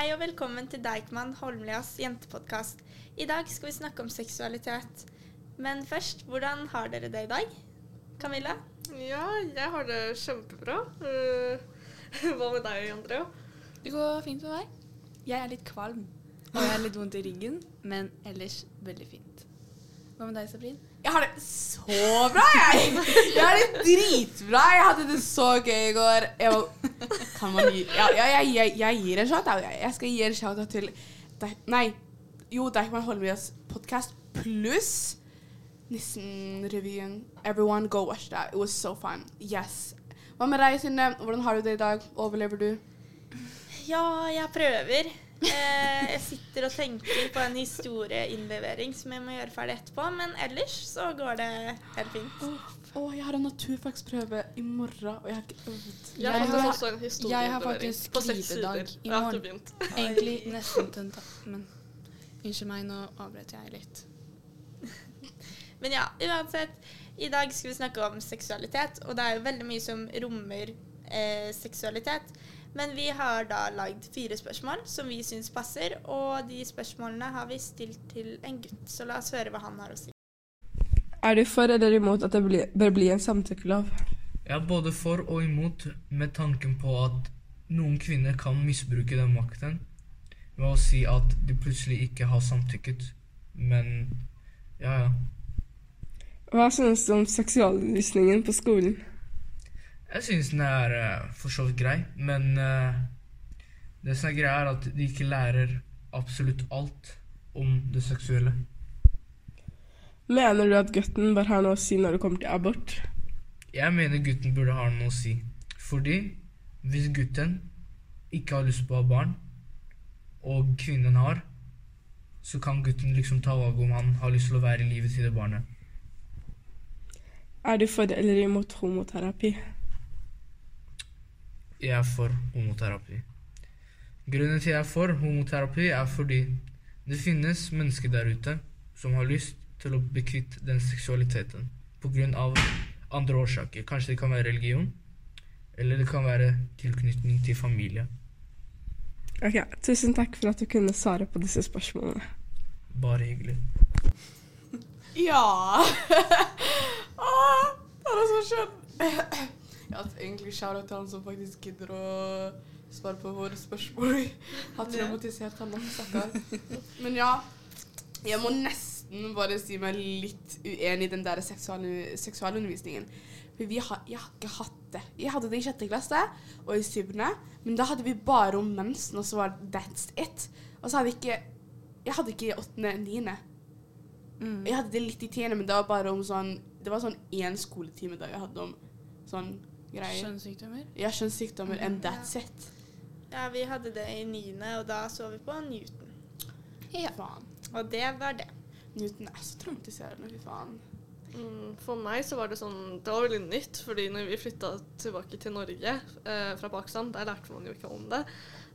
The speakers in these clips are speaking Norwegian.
Hei og velkommen til Deichman Holmlias jentepodkast. I dag skal vi snakke om seksualitet. Men først, hvordan har dere det i dag? Camilla? Ja, jeg har det kjempebra. Eh, hva med deg, Andrea? Det går fint med meg. Jeg er litt kvalm, og jeg har litt vondt i ryggen, men ellers veldig fint. Hva med deg, Sabrin? Jeg har det så bra, jeg! Jeg har det dritbra. Jeg hadde det så gøy i går. Jeg, kan man gi, ja, jeg, jeg, jeg gir en shout-out. Jeg. skal gi en shout-out til Nei, jo, Deichman Holmias podkast pluss Nissen-revyen. Everyone go watch that. It was so fun. Yes. Hva med deg, Synne? Hvordan har du det i dag? Overlever du? Ja, jeg prøver. Eh, jeg sitter og tenker på en historieinnlevering som jeg må gjøre ferdig etterpå. Men ellers så går det helt fint. Å, jeg har en naturfagsprøve i morgen, og jeg har ikke øvd. Jeg har Jeg faktisk har- også en jeg har faktisk skrivedag i morgen. Egentlig nesten tenta, men unnskyld meg, nå avbrøt jeg litt. Men ja, uansett. I dag skal vi snakke om seksualitet, og det er jo veldig mye som rommer eh, seksualitet. Men vi har da lagd fire spørsmål som vi syns passer, og de spørsmålene har vi stilt til en gutt. Så la oss høre hva han har å si. Er du for eller imot at det bli, bør bli en samtykkelov? Jeg er både for og imot med tanken på at noen kvinner kan misbruke den makten ved å si at de plutselig ikke har samtykket. Men ja, ja. Hva synes du om seksualundervisningen på skolen? Jeg synes den er eh, for så vidt grei, men uh, det som er greia, er at de ikke lærer absolutt alt om det seksuelle. Mener du at gutten bør ha noe å si når det kommer til abort? Jeg mener gutten burde ha noe å si. Fordi hvis gutten ikke har lyst på å ha barn, og kvinnen har, så kan gutten liksom ta valg om han har lyst til å være i livet til det barnet. Er du for eller imot homoterapi? Jeg er for homoterapi. Grunnen til jeg er for homoterapi, er fordi det finnes mennesker der ute som har lyst til å bli kvitt den seksualiteten av andre årsaker. Kanskje det kan være religion, eller det kan være tilknytning til familie. Ok, Tusen takk for at du kunne svare på disse spørsmålene. Bare hyggelig. Ja! Å, det er så skjønn. Har egentlig shout-out til han som faktisk gidder å svare på våre spørsmål. Har traumatisert han nok, stakkar. Men ja, jeg må nesten bare si meg litt uenig i den der seksual- seksualundervisningen. For vi har, jeg har ikke hatt det. Jeg hadde det i sjette klasse og i syvende, men da hadde vi bare om mensen, og så var det that's it. Og så hadde vi ikke Jeg hadde ikke i åttende, niende. Mm. Jeg hadde det litt i tiende, men det var bare om sånn Det var sånn én skoletime da jeg hadde om sånn greier. Kjønnssykdommer? Ja, kjønnssykdommer, and that's it. Ja, vi hadde det i niende, og da så vi på Newton. Ja. Faen. Og det var det. Newton er så traumatiserende, fy faen. Mm, For meg så var det sånn Det var veldig nytt, fordi når vi flytta tilbake til Norge eh, fra Pakistan, der lærte man jo ikke om det.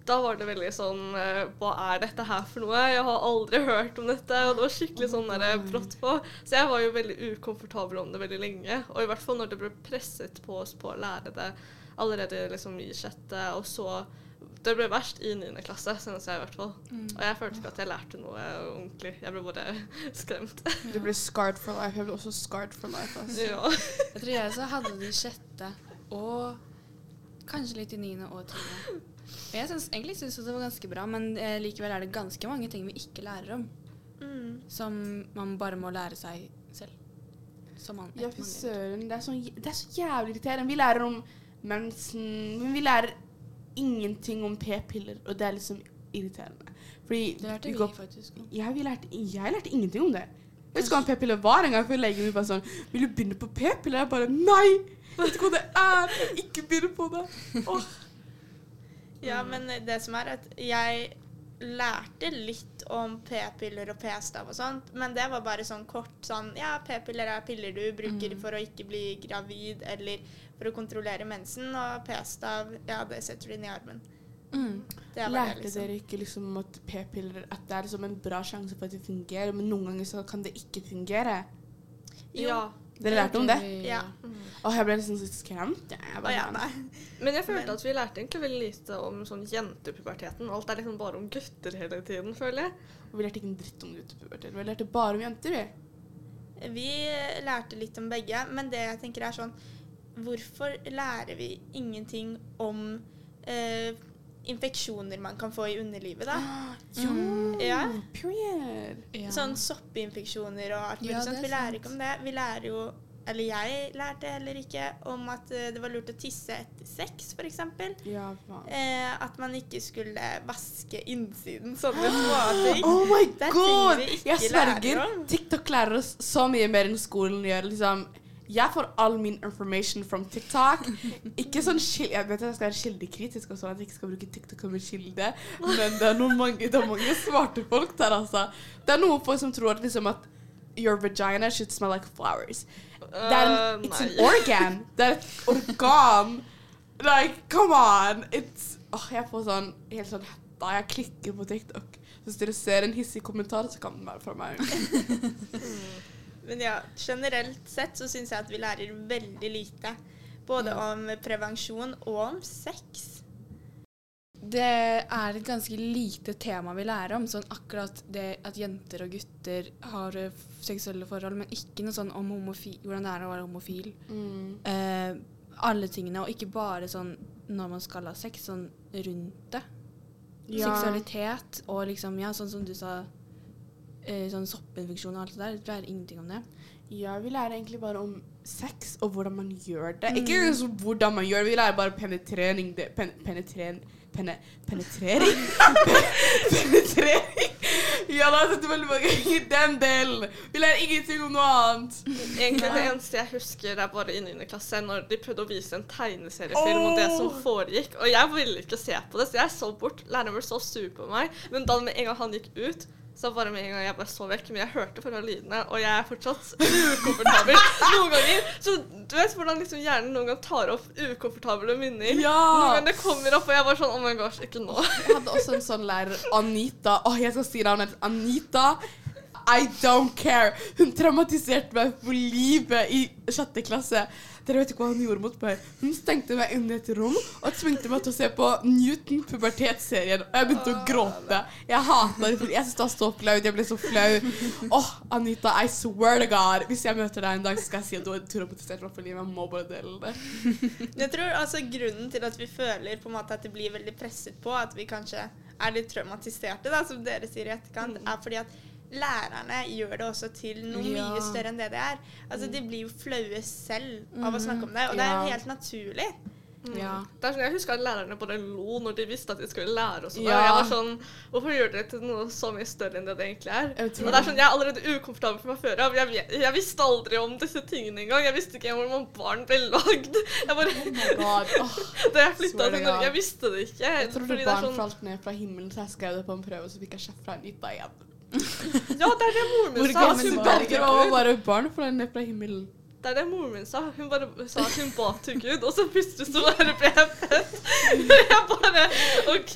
Da var det veldig sånn eh, Hva er dette her for noe? Jeg har aldri hørt om dette. Og det var skikkelig sånn der brått på. Så jeg var jo veldig ukomfortabel om det veldig lenge. Og i hvert fall når det ble presset på oss på å lære det allerede liksom i sjette, og så Det ble verst i niende klasse, synes jeg i hvert fall. Og jeg følte ikke at jeg lærte noe ordentlig. Jeg ble bare skremt. Du ble scarred for life. Jeg ble også scarred for life. Altså. ja. Jeg tror jeg så hadde det i sjette og kanskje litt i niende og tiende. Og jeg synes, egentlig syns det var ganske bra, men eh, likevel er det ganske mange ting vi ikke lærer om. Mm. Som man bare må lære seg selv. Som man, Ja, fy søren. Det, er så det er så jævlig irriterende. Vi lærer om mensen, men vi lærer ingenting om p-piller, og det er liksom irriterende. Fordi Det lærte vi vi går faktisk om. Ja, vi lærte, jeg lærte ingenting om det. Jeg husker hva en p-pille var en gang, før legen min bare sånn Vil du begynne på p-piller? Jeg bare Nei! Vet ikke hva det er! Ikke begynn på det. Oh. Ja, men det som er at jeg lærte litt om p-piller og p-stav og sånt, men det var bare sånn kort sånn Ja, p-piller er piller du bruker for å ikke bli gravid eller for å kontrollere mensen, og p-stav, ja, det setter du inn i armen. Mm. Det var Lærte det, liksom. dere ikke liksom at p-piller At det er liksom en bra sjanse for at det fungerer, men noen ganger så kan det ikke fungere? Jo, Ja. Dere lærte om det? Ja. Åh, jeg ble liksom så skremt. Jeg bare, ja, nei. Men jeg følte at vi lærte egentlig veldig lite om sånn jentepuberteten. Alt er liksom bare om gutter hele tiden, føler jeg. Og Vi lærte ikke en dritt om guttepubertet. Vi lærte bare om jenter, vi. Vi lærte litt om begge, men det jeg tenker er sånn Hvorfor lærer vi ingenting om eh, infeksjoner man kan få i underlivet, da? Jo, Ja. period. Ja. Sånn soppinfeksjoner og alt mulig Ja, sånt. Vi lærer sant. ikke om det. Vi lærer jo eller jeg lærte heller ikke om at eh, det var lurt å tisse etter sex, f.eks. Ja, faen. Eh, at man ikke skulle vaske innsiden. Sånne småting. Oh my god! Jeg sverger. TikTok lærer oss så mye mer enn skolen gjør. Liksom. Jeg får all min information from TikTok. Ikke sånn skil Jeg vet at jeg skal være kildekritisk, og sånn at jeg ikke skal bruke TikTok som en kilde, men det er, mange, det er mange smarte folk der, altså. Det er noen folk som tror liksom, at your vagina should smell like flowers. Det er en, Eh, it's an organ. Det er et organ. Like, come on! It's, oh, jeg får sånn helt sånn hetta. Jeg klikker på TikTok. Hvis dere ser en hissig kommentar, så kan den være fra meg. Men ja, generelt sett så syns jeg at vi lærer veldig lite. Både om prevensjon og om sex. Det er et ganske lite tema vi lærer om. Sånn akkurat det at jenter og gutter har eh, seksuelle forhold, men ikke noe sånn om hvordan det er å være homofil. Mm. Eh, alle tingene, og ikke bare sånn når man skal ha sex, sånn rundt det. Ja. Seksualitet og liksom, ja, sånn som du sa, sånn soppinfeksjon og alt det der. Du lærer ingenting om det. Ja, vi lærer egentlig bare om sex og hvordan man gjør det. Ikke så hvordan man gjør det, vi lærer bare penetrering det, pen, Penetrering pene, Penetrering? penetrering! Ja, da har jeg sett veldig mange ganger. Den delen. Vi lærer ingenting om noe annet. Egentlig det eneste jeg husker, er bare i 9. klasse, når de prøvde å vise en tegneseriefilm om det som foregikk. Og jeg ville ikke se på det, så jeg så bort. Læreren ble så sur på meg. Men da med en gang han gikk ut, så bare med en gang jeg bare så vekk. Men jeg hørte fortsatt lydene, og jeg er fortsatt ukomfortabel noen ganger. Så du vet hvordan liksom hjernen noen gang tar opp ukomfortable minner? Noen ganger det kommer opp, og jeg bare sånn Oh my gosh, ikke nå. Jeg hadde også en sånn lærer, Anita. Åh, jeg skal si navnet. Anita. I don't care. Hun traumatiserte meg for livet i sjette klasse. Dere vet ikke hva hun gjorde mot meg. Hun stengte meg inne i et rom og tvingte meg til å se på Newton pubertetsserien. Og jeg begynte å gråte. Jeg hata det. Jeg syntes det var så flaut. Jeg ble så flau. Åh, Anita, I swear to God. Hvis jeg møter deg en dag, så skal jeg si at du har traumatisert meg for livet. Jeg må bare dele det. Jeg tror altså grunnen til at vi føler på en måte at det blir veldig presset på, at vi kanskje er litt traumatiserte, da, som dere sier i etterkant, er fordi at lærerne gjør det også til noe Ja. mye større enn det det er. Altså De blir jo flaue selv av å snakke om det, og det er Ja. helt naturlig. Mm. Ja. Det er sånn, Jeg husker at lærerne bare lo når de visste at de skulle lære oss. og Ja. Jeg var sånn Hvorfor gjør dere det til noe så mye større enn det det egentlig er? Jeg Og det er sånn, Jeg er allerede ukomfortabel for meg før av. Jeg, jeg visste aldri om disse tingene engang. Jeg visste ikke hvordan barn ble lagd. Jeg bare, oh oh, da jeg flytta til Norge, jeg visste det ikke. Jeg trodde Fordi barn sånn, falt ned fra himmelen, så jeg skrev det på en prøve, så fikk jeg kjeft fra en Anita igjen. Ja, det er det moren min sa. Hun bare bare barn falt ned fra himmelen. Det er det moren min sa. Hun bare sa at hun ba til Gud, og så plutselig så bare ble jeg født. Jeg bare OK.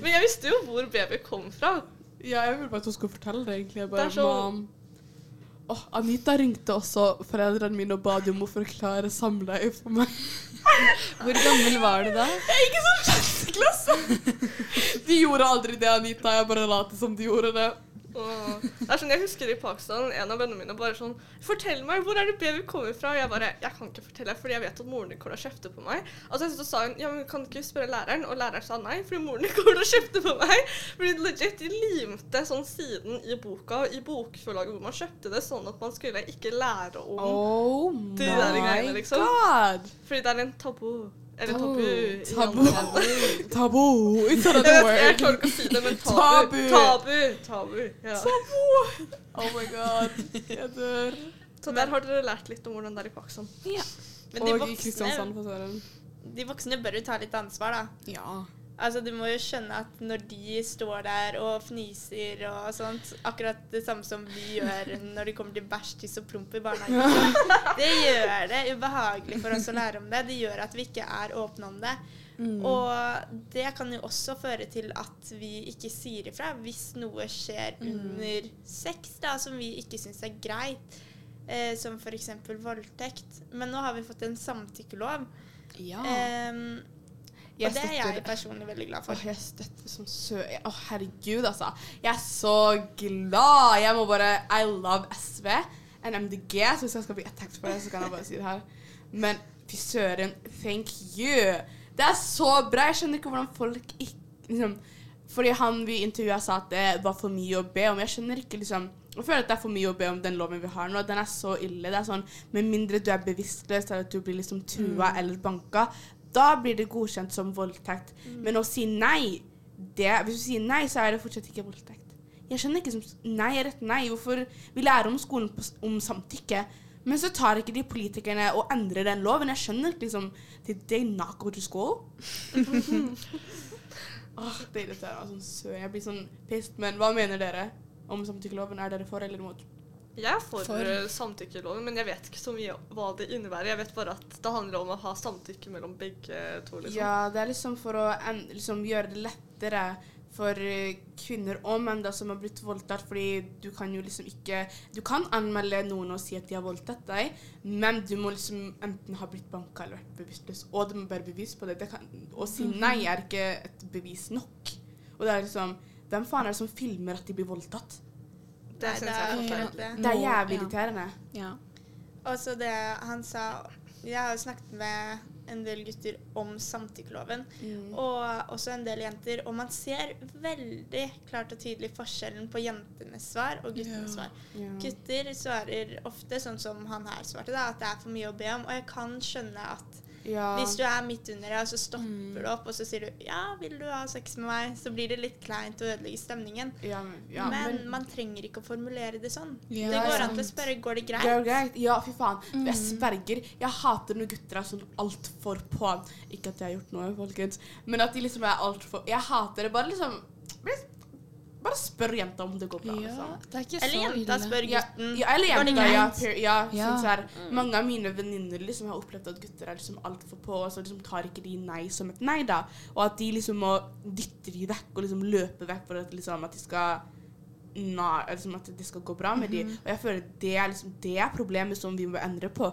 Men jeg visste jo hvor baby kom fra. Ja, jeg ville bare at hun skulle fortelle det, egentlig. Jeg bare, Det er så-. Åh, Anita ringte også foreldrene mine og ba dem om å forklare samleie for meg. Hvor gammel var du da? Jeg gikk i sånn sjette klasse! De gjorde aldri det, Anita. Jeg bare lot som de gjorde det. Og det er sånn, Jeg husker i Pakistan en av vennene mine bare sånn 'Fortell meg, hvor er det baby kommer fra?' Og jeg bare 'Jeg kan ikke fortelle, fordi jeg vet at moren din kommer til å kjefte på meg'. Og så sa hun 'Ja, men kan ikke spørre læreren?' Og læreren sa nei, fordi moren din kommer til å kjefte på meg. Fordi legit, de limte sånn siden i boka, i bokforlaget hvor man kjøpte det, sånn at man skulle ikke lære om Oh De der greiene, liksom. god! Fordi det er en tabu. Eller tabu. Tabu. Tabu. Tabu! It's another vet, jeg klarer ikke å si det, men tabu. Tabu. Tabu. tabu ja. Tabu! Oh my god. Jeg dør. Så der har dere lært litt om hvordan det er i Pakistan. Men de voksne, de voksne bør jo ta litt ansvar, da. Ja. Altså, Du må jo skjønne at når de står der og fniser og sånt, akkurat det samme som vi gjør når det kommer til bæsj, tiss og promp i barnehagen, det gjør det ubehagelig for oss å lære om det. Det gjør at vi ikke er åpne om det. Mm. Og det kan jo også føre til at vi ikke sier ifra hvis noe skjer Mm. under sex da, som vi ikke syns er greit. eh, som f.eks. voldtekt. Men nå har vi fått en samtykkelov. Ja. Ehm, Jeg og det er jeg personlig veldig glad for. Åh, jeg støtter som sø... Å, herregud, altså. Jeg er så glad. Jeg må bare I love SV and MDG, så hvis jeg skal bli attacked for det, så kan jeg bare si det her. Men fy søren, thank you. Det er så bra. Jeg skjønner ikke hvordan folk ikke liksom, Fordi han vi intervjua sa at det var for mye å be om. Jeg skjønner ikke liksom jeg føler at det er for mye å be om den loven vi har nå. Den er så ille. Det er sånn, Med mindre du er bevisstløs eller at du blir liksom trua eller banka, da blir det godkjent som voldtekt. Men å si nei det, Hvis du sier nei, så er det fortsatt ikke voldtekt. Jeg skjønner ikke som Nei er rett nei. Hvorfor Vi lærer om skolen på, om samtykke, men så tar ikke de politikerne og endrer den loven. Jeg skjønner ikke liksom they not go to school? Åh, det irriterer meg sånn sø. Jeg blir sånn pissed. Men hva mener dere om samtykkeloven? Er dere for eller imot? Jeg er for, For. eh, samtykkeloven, men jeg vet ikke så mye hva det innebærer. Jeg vet bare at det handler om å ha samtykke mellom begge to. liksom. Ja, det er liksom for å liksom gjøre det lettere for eh, kvinner og menn da, som har blitt voldtatt, fordi du kan jo liksom ikke Du kan anmelde noen og si at de har voldtatt deg, men du må liksom enten ha blitt banka eller vært bevisstløs, og det må være bevis på det. det kan, å si nei er ikke et bevis nok. Og det er liksom Hvem faen er det som filmer at de blir voldtatt? Det syns jeg er er forferdelig. Det er jævlig ja. irriterende. ja. Og så det han sa Jeg har jo snakket med en del gutter om samtykkeloven, Mm. og også en del jenter, og man ser veldig klart og tydelig forskjellen på jentenes svar og guttenes Ja. svar. Ja. Gutter svarer ofte sånn som han her svarte, da, at det er for mye å be om. Og jeg kan skjønne at Ja. hvis du er midt under det, og så stopper Mm. du opp, og så sier du 'ja, vil du ha sex med meg', så blir det litt kleint og ødelegger stemningen. ja, men- ja, men, man trenger ikke å formulere det sånn. Det går an til å spørre 'går det greit'? Går greit'? greit. Ja, fy faen. Mm. Jeg sverger. Jeg hater når gutter er sånn altfor på. Ikke at jeg har gjort noe, folkens, men at de liksom er altfor Jeg hater det. Bare liksom Bare, spør jenta om det går bra. ja. Liksom. Det er ikke Eller så jenta ille. spør gutten. ja, eller jenta, ja. per- ja, Ja. Sånn så her, mange av mine venninner liksom har opplevd at gutter er liksom altfor på, og så liksom tar ikke de nei som et nei, da. Og at de liksom må dytte de vekk og liksom løpe vekk for at, liksom, at de skal na, liksom at det skal gå bra med de. Og jeg føler det er liksom det er problemet som vi må endre på.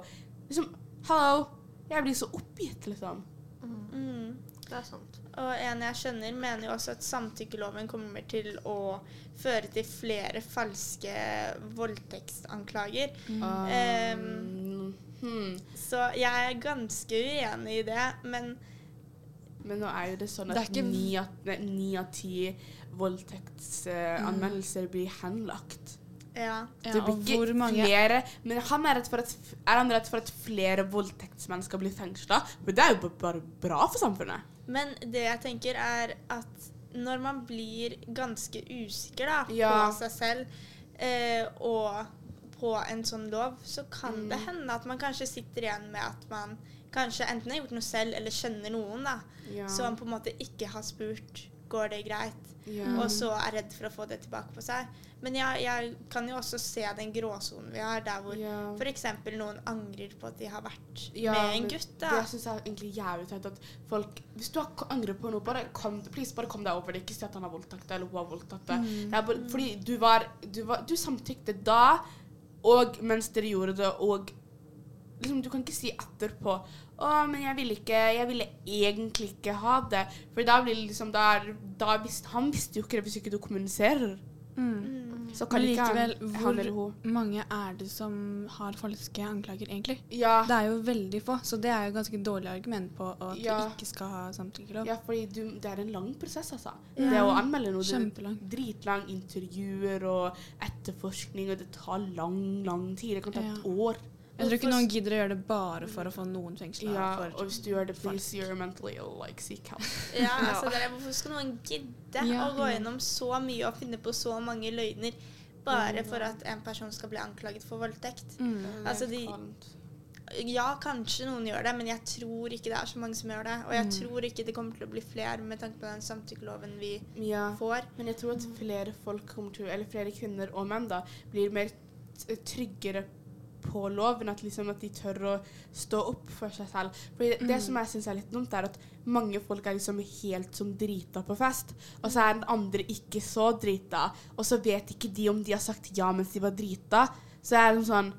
Liksom, hallo, jeg blir så oppgitt, liksom. Mm. Det er sant. Og en jeg skjønner, mener jo også at samtykkeloven kommer til å føre til flere falske voldtektsanklager. Um, hmm. Så jeg er ganske uenig i det, men Men nå er jo det sånn at ni av, ti voldtektsanmeldelser blir henlagt. ja. Ja, det blir og ikke hvor mange flere Men han er, redd for at, er han redd for at flere voldtektsmenn skal bli fengsla? Men det er jo bare bra for samfunnet. Men det jeg tenker er at når man blir ganske usikker da, Ja. på seg selv eh, og på en sånn lov, så kan Mm. det hende at man kanskje sitter igjen med at man kanskje enten har gjort noe selv eller kjenner noen da, Ja. som på en måte ikke har spurt går det greit, Yeah. og så er redd for å få det tilbake på seg. Men jeg, jeg kan jo også se den gråsonen vi har, der hvor yeah. f.eks. noen angrer på at de har vært Ja, med en gutt. gutt. Det da. syns jeg er egentlig jævlig teit. At folk Hvis du angrer på noe, bare kom, please, bare kom deg over det. Ikke si at han har voldtatt deg eller hun har voldtatt deg. Mm. Fordi du var, du var Du samtykte da, og mens dere gjorde det, og liksom, Du kan ikke si etterpå å, men jeg ville ikke Jeg ville egentlig ikke ha det. For da blir det liksom da, er- da visst, Han visste jo ikke det hvis ikke du kommuniserer. mm. Mm. Så kan ikke han, likevel, han hvor- eller hun mange er det som har falske anklager, egentlig? Ja. Det er jo veldig få, så det er jo ganske dårlig argument på at Ja. du ikke skal ha samtykkelov. Ja, for det er en lang prosess, altså. Mm. Det å anmelde noe. Det Kjempelang. er dritlang intervjuer og etterforskning, og det tar lang, lang tid. Det kan ta et Ja. år. Jeg tror ikke noen gidder å gjøre det bare for å få noen fengsla. Ja, og hvis du gjør det, please, you're mentally ill, like, seek help. Ja, Ja. altså der, Hvorfor skal noen gidde Ja. å gå gjennom så mye og finne på så mange løgner bare for at en person skal bli anklaget for voldtekt? Mm. Altså, de- Ja, kanskje noen gjør det, men jeg tror ikke det er så mange som gjør det. Og jeg Mm. tror ikke det kommer til å bli flere med tanke på den samtykkeloven vi Ja, får. men jeg tror at flere folk til, eller flere kvinner og menn da, blir mer t- tryggere på loven, at, liksom, at de tør å stå opp for seg selv. Fordi det, det som jeg synes er litt dumt, er at mange folk er liksom helt som drita på fest, og så er den andre ikke så drita, og så vet ikke de om de har sagt ja mens de var drita. Så er det sånn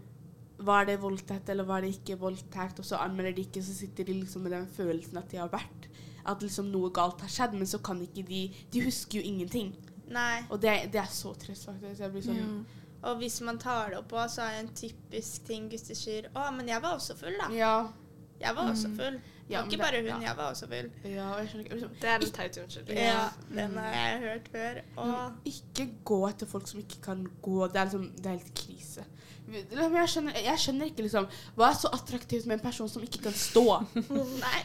var det voldtekt eller var det ikke voldtekt, og så anmelder de ikke, så sitter de liksom med den følelsen at de har vært At liksom noe galt har skjedd, men så kan ikke de De husker jo ingenting. Nei. Og det, det er så trist, faktisk. Jeg blir sånn Og hvis man tar det opp òg, så er det en typisk ting gutter sier Å, men jeg var også full, da. Ja. Jeg var også full. Ja, ikke bare hun, ja. jeg var også full. ja jeg skjønner ikke liksom, Det er en teit unnskyldning. Ja, den har jeg hørt før. Og Ikke gå etter folk som ikke kan gå. Det er liksom, det er helt krise. Men Jeg skjønner, jeg skjønner ikke liksom Hva er så attraktivt med en person som ikke kan stå? Nei.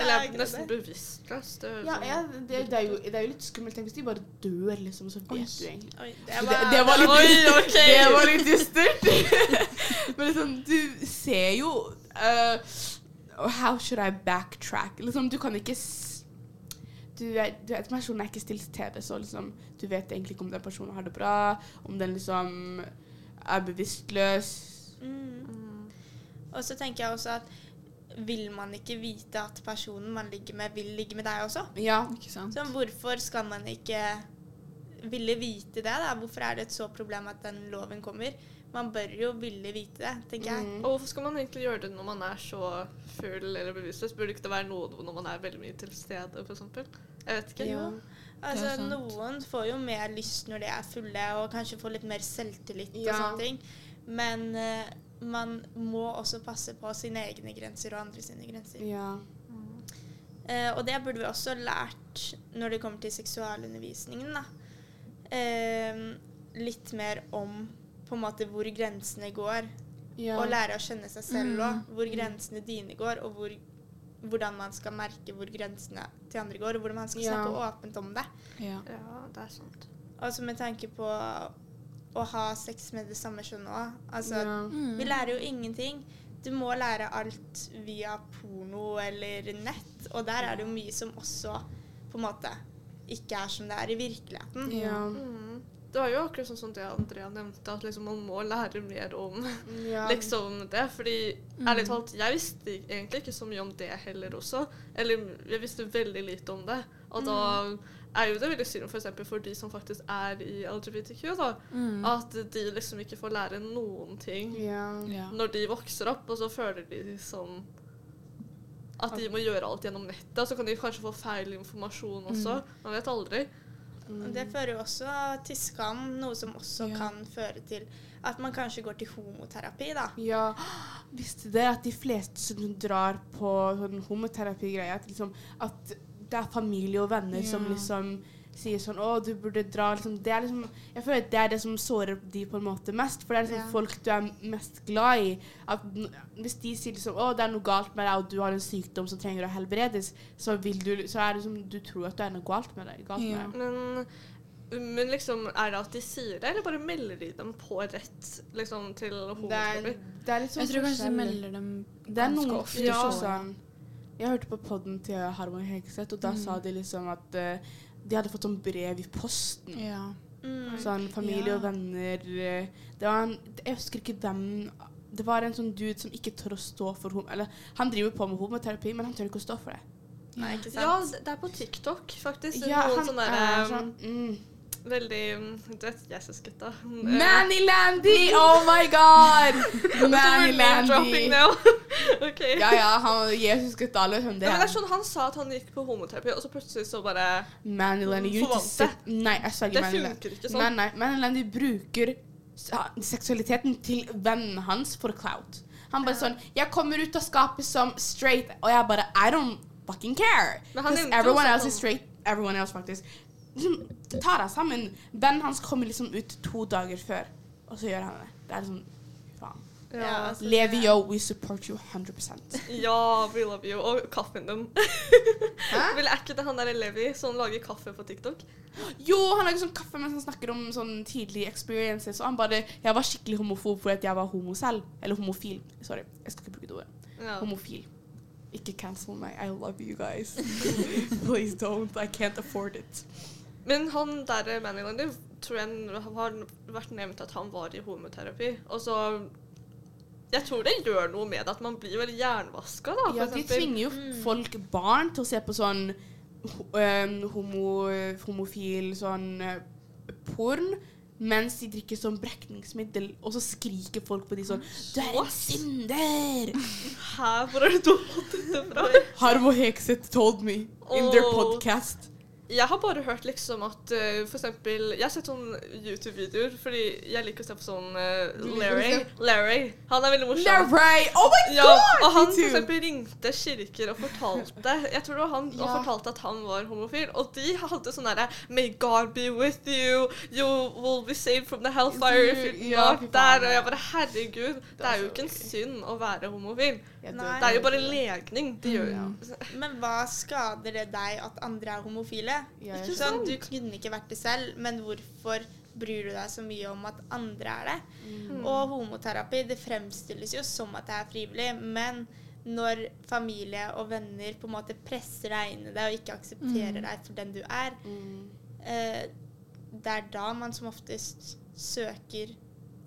Eller er er nesten bevisstløs. Det er Ja, sånn- ja det, det, er jo, det er jo litt skummelt. Tenk hvis de bare dør, liksom, så vet du egentlig Oi, Det, var, det var litt, Oi, det var litt dystert. Men liksom, du ser jo uh, How should I backtrack? Liksom, du kan ikke du er, du vet, Personen er ikke stilt til TV, så liksom, du vet egentlig ikke om den personen har det bra, om den liksom er bevisstløs. Mm. Og så tenker jeg også at vil man ikke vite at personen man ligger med, vil ligge med deg også? Ja. Ikke sant? Så hvorfor skal man ikke ville vite det, da? Hvorfor er det et så problem at den loven kommer? Man bør jo ville vite det, tenker jeg. Mm. Og hvorfor skal man egentlig gjøre det når man er så full eller bevisstløs? Burde ikke det være noe når man er veldig mye til stede, f.eks.? Jeg vet ikke. Jo. Altså. Noen får jo mer lyst når de er fulle, og kanskje får litt mer selvtillit og sånne ting. Men eh, man må også passe på sine egne grenser og andre sine grenser. ja. Uh, og det burde vi også lært når det kommer til seksualundervisningen. Da. Uh, litt mer om på en måte hvor grensene går. ja. Og lære å kjenne seg selv Mm. Hvor grensene dine går, og hvor, hvordan man skal merke hvor grensene til andre går. Og hvordan man skal Ja. snakke åpent om det. Ja. Ja, det er sant. Altså med tanke på å ha sex med det samme kjønn òg. Altså, ja. Mm. Vi lærer jo ingenting. Du må lære alt via porno eller nett, og der er det jo mye som også på en måte ikke er som det er i virkeligheten. ja. Mm. Det var jo akkurat sånn som det Andrea nevnte, at liksom man må lære mer om ja. liksom det. Fordi ærlig talt, jeg visste egentlig ikke så mye om det heller også. Eller jeg visste veldig lite om det. Og da er jo det veldig synd for, eksempel for de som faktisk er i LGBTQ, da. Mm. At de liksom ikke får lære noen ting. Ja. når de vokser opp, og så føler de som at de må gjøre alt gjennom nettet. Så kan de kanskje få feil informasjon også. Man vet aldri. Mm. Det fører jo også til skam, noe som også Ja. kan føre til at man kanskje går til homoterapi, da. Ja, visste det at de fleste som drar på sånn homoterapigreier, at, liksom, at det er familie og venner som liksom sier sånn 'Å, du burde dra'. Liksom, det er liksom, jeg føler at det er det som sårer de på en måte mest. For det er liksom Ja. folk du er mest glad i. At Hvis de sier liksom 'Å, det er noe galt med deg, og du har en sykdom som trenger å helbredes', så, vil du, så er det som du tror at det er noe galt med deg. Galt Ja. med deg. Men, men liksom, er det at de sier det, eller bare melder de dem på rett liksom, til Det er, det er litt sånn Jeg tror kanskje de melder dem Det ganske ofte. Ja. sånn Jeg hørte på podden til Harmon Hegseth, og da Mm. sa de liksom at uh, de hadde fått sånn brev i posten. Ja. Mm. Sånn familie Ja. og venner eh, Det var en Jeg husker ikke hvem Det var en sånn dude som ikke tør å stå for homo... Eller han driver på med homoterapi, men han tør ikke å stå for det. Nei, ikke Ja, sant? det det er på TikTok, faktisk. Ja, Noen han sånne er der, sånn mm. Veldig mm, Jesus-gutta. Manny Landy! Oh my god! Manny Name-dropping Landy! now. Ja, ja, han Jesus-gutta. hvem det Ja, men det er. sånn Han sa at han gikk på homoterapi, og så plutselig så bare Manny Landy. You need to sit Nei, jeg sa ikke Det Manny Landy. funker ikke sånn. nei, men Landy bruker seksualiteten til vennen hans for clout. Han bare sånn 'Jeg kommer ut av skapet som straight', og jeg bare 'I don't fucking care'. Men han 'Cause nevnte jo everyone else is straight. Everyone else, faktisk. Liksom, ta deg sammen. Vennen hans kommer liksom ut to dager før, og så gjør han det. Det er liksom Faen. Ja, altså, Levi, yo, we support you 100% Ja, we love you. Og kaffen din. Vel, er ikke det han der Levi som lager kaffe på TikTok? Jo, han lager sånn kaffe mens han snakker om sånn tidlige experiences. Og han bare Jeg var skikkelig homofob fordi jeg var homo selv. Eller homofil. Sorry, jeg skal ikke bruke det ordet. Ja. Homofil. Ikke cancel meg. I love you guys. Please don't. I can't afford it. Men han der manageren din tror jeg har vært nevnt at han var i homoterapi. Og så Jeg tror det gjør noe med det at man blir veldig jernvaska, da. Ja, de tvinger jo folk, barn, til å se på sånn homo, homofil sånn øh, porn. mens de drikker sånn brekningsmiddel, og så skriker folk på de sånn Du er en synder! Hæ, hvor har du fått dette fra? Harvo Hekseth told me in their podcast. Jeg har bare hørt liksom at uh, for eksempel Jeg har sett sånne YouTube-videoer, fordi jeg liker å se på sånn eh, å Larry. Larry. Han er veldig morsom. Larry! Oh my Ja, god! og han for eksempel ringte kirker og fortalte Jeg tror det var han og fortalte at han var homofil. Og de hadde sånn derre May God be with you. You will be saved from the hellfire if you're Ja, not der. Og jeg bare Herregud. Det er jo ikke en synd å være homofil. Det er jo bare legning. De gjør Ja. Men hva skader det deg at andre er homofile? Ja, Ikke Sånn, du kunne ikke vært det selv, men hvorfor bryr du deg så mye om at andre er det? Mm. Og homoterapi, det fremstilles jo som at det er frivillig, men når familie og venner på en måte presser deg inn i det og ikke aksepterer deg for den du er, Mm. eh, det er da man som oftest søker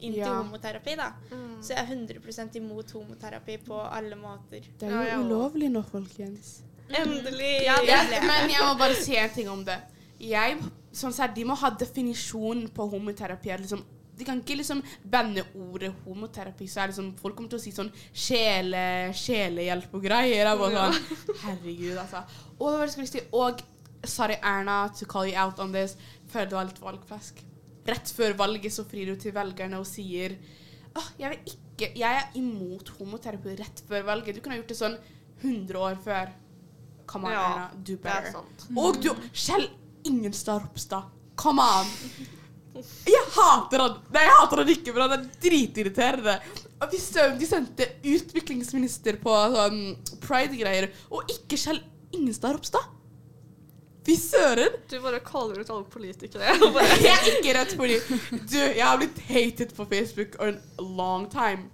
inn til homoterapi, da. Mm. Så jeg er 100% imot homoterapi på alle måter. Det er jo ulovlig nå, folkens. Endelig. Ja, det men jeg må bare si en ting om det. Jeg, sånn sett, De må ha definisjon på homoterapi. Liksom, de kan ikke liksom banne ordet homoterapi. så er liksom, Folk kommer til å si sånn sjele, sjelehjelp og greier. Jeg bare sånn, Herregud, altså. Og, si? og sorry, Erna, to call you out on this. Føler du har litt valgflesk. Rett før valget så frir du til velgerne og sier oh, jeg vil ikke Jeg er imot homoterapi rett før valget. Du kunne ha gjort det sånn 100 år før. Come on, Ja, Erna. Do Det er better. sant. Og du Kjell Ingenstad Ropstad. Come on. Jeg hater han. Nei, jeg hater han ikke, men han er dritirriterende. Så- De sendte utviklingsminister på sånn pride-greier, og ikke Kjell Ingenstad Ropstad. Fy søren! Du bare kaller ut alle politikere. Jeg er ikke rett fordi Du, jeg har blitt hated på Facebook on a long time.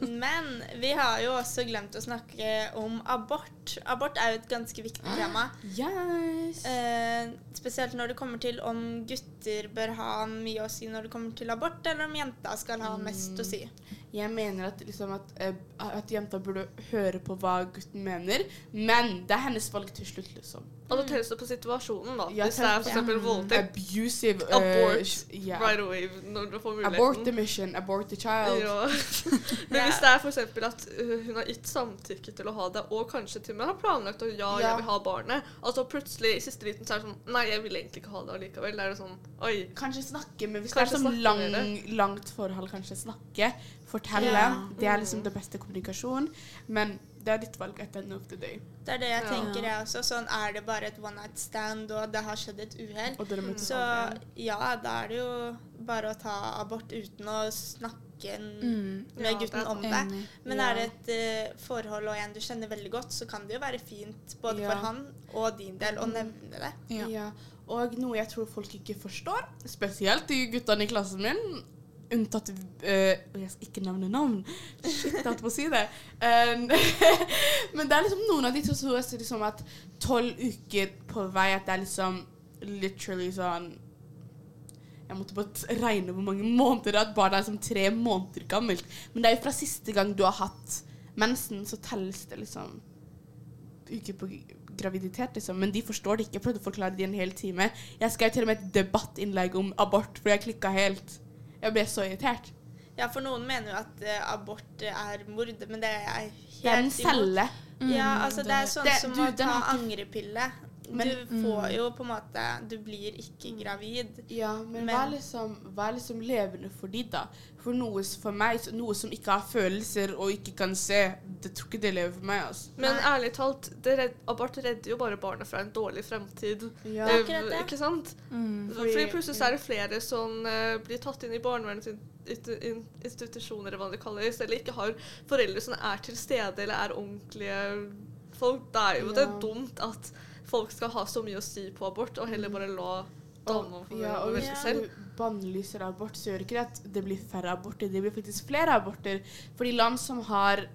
Men vi har jo også glemt å snakke om abort. Abort er jo et ganske viktig tema. Yes. Eh, spesielt når det kommer til om gutter bør ha mye å si når det kommer til abort, eller om jenta skal ha mest å si. Jeg mener at, liksom at, eh, at jenta burde høre på hva gutten mener, men det er hennes valg til slutt, liksom. Og da telles det på situasjonen, da. Ja, Hvis det er tenk- eksempel voldtekt. Abusive Uh, Abort yeah. right away når du får muligheten. Abort the mission, abort the child. Ja. Men hvis det er eksempel at hun har gitt samtykke til å ha det, og kanskje til med har planlagt å ja, Ja. jeg vil ha barnet, og så plutselig i siste liten så er det sånn Nei, jeg vil egentlig ikke ha det allikevel. Er det sånn Oi. Kanskje snakke, med hvis Kanskje det er sånn lang, langt forhold, kanskje snakke, fortelle. Ja. Det er liksom det beste kommunikasjon. Men det er ditt valg at end of the day. Det er det jeg Ja. tenker, jeg også. Sånn er det bare et one night stand, og det har skjedd et uhell. Så ja, da er det jo bare å ta abort uten å snakke n- Mm. med Ja, gutten om det. Men Ja. er det et eh, forhold og en du kjenner veldig godt, så kan det jo være fint både Ja. for han og din del å nevne det. Ja. Ja. Og noe jeg tror folk ikke forstår, spesielt de guttene i klassen min, unntatt uh, Jeg skal ikke nevne navn. Shit, jeg holdt på å si det. Um, men det er liksom noen av de som tror liksom at tolv uker på vei at det er liksom literally sånn Jeg måtte bare regne hvor mange måneder det er. At barnet er som tre måneder gammelt. Men det er jo fra siste gang du har hatt mensen, så telles det liksom uker på graviditet, liksom. Men de forstår det ikke. Jeg prøvde å forklare det i en hel time. Jeg skrev til og med et debattinnlegg om abort, for jeg klikka helt. Jeg ble så irritert. Ja, for noen mener jo at uh, abort er mord, men det er jeg helt imot. Det er en celle. celle. Ja, altså det er sånn Det- som du, å ta ikke- angrepille. Men- du får jo på en måte Du blir ikke gravid. Ja, men, Men- er liksom, er liksom levende for de da? For noe for meg, noe som ikke har følelser og ikke kan se, det tror ikke det lever for meg. altså. Men Nei. ærlig talt, det red, abort redder jo bare barnet fra en dårlig fremtid. Ja. Eh, akkurat det. Ikke sant? Mm. Fordi, Fordi- plutselig er det flere som uh, blir tatt inn i barnevernsinstitusjoner, eller hva det kalles, eller ikke har foreldre som er til stede eller er ordentlige folk. Det er jo det Ja. er dumt at folk skal ha så mye å si på abort, og heller bare la damene få ja, og velge hvis selv. du bannlyser abort, så gjør ikke det at det blir færre aborter. Det blir faktisk flere aborter. Fordi land som har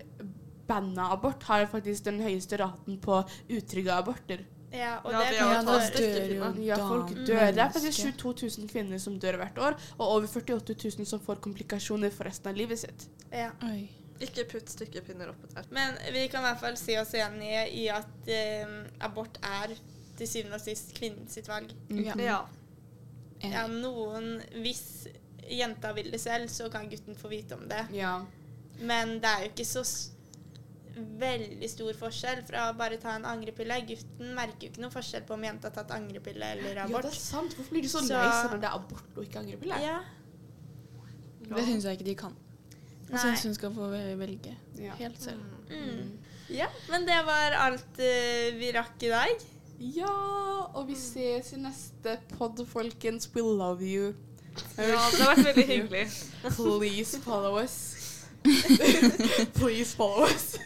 banna abort, har faktisk den høyeste raten på utrygge aborter. Ja, og Ja, det Ja, da dør jo Ja, folk dør. Det er faktisk menneske. 22 000 kvinner som dør hvert år, og over 48 000 som får komplikasjoner for resten av livet sitt. ja. Oi. Ikke putt stykkepinner oppå der. Men vi kan i hvert fall si oss enige i at eh, abort er til syvende og sist kvinnens valg. Ja. Ja. ja, noen Hvis jenta vil det selv, så kan gutten få vite om det. Ja. Men det er jo ikke så veldig stor forskjell fra å bare ta en angrepille. Gutten merker jo ikke noen forskjell på om jenta har tatt angrepille eller ja, abort. det er sant. Hvorfor blir de så, Så- lei seg når det er abort og ikke angrepille? Ja, Det syns jeg ikke de kan. Jeg syns hun skal få velge Ja. helt selv. Mm. Ja, men det var alt uh, vi rakk i dag. Ja, og vi ses i neste pod, folkens. We love you. Ja, det har vært veldig hyggelig. Please follow us. Please follow us.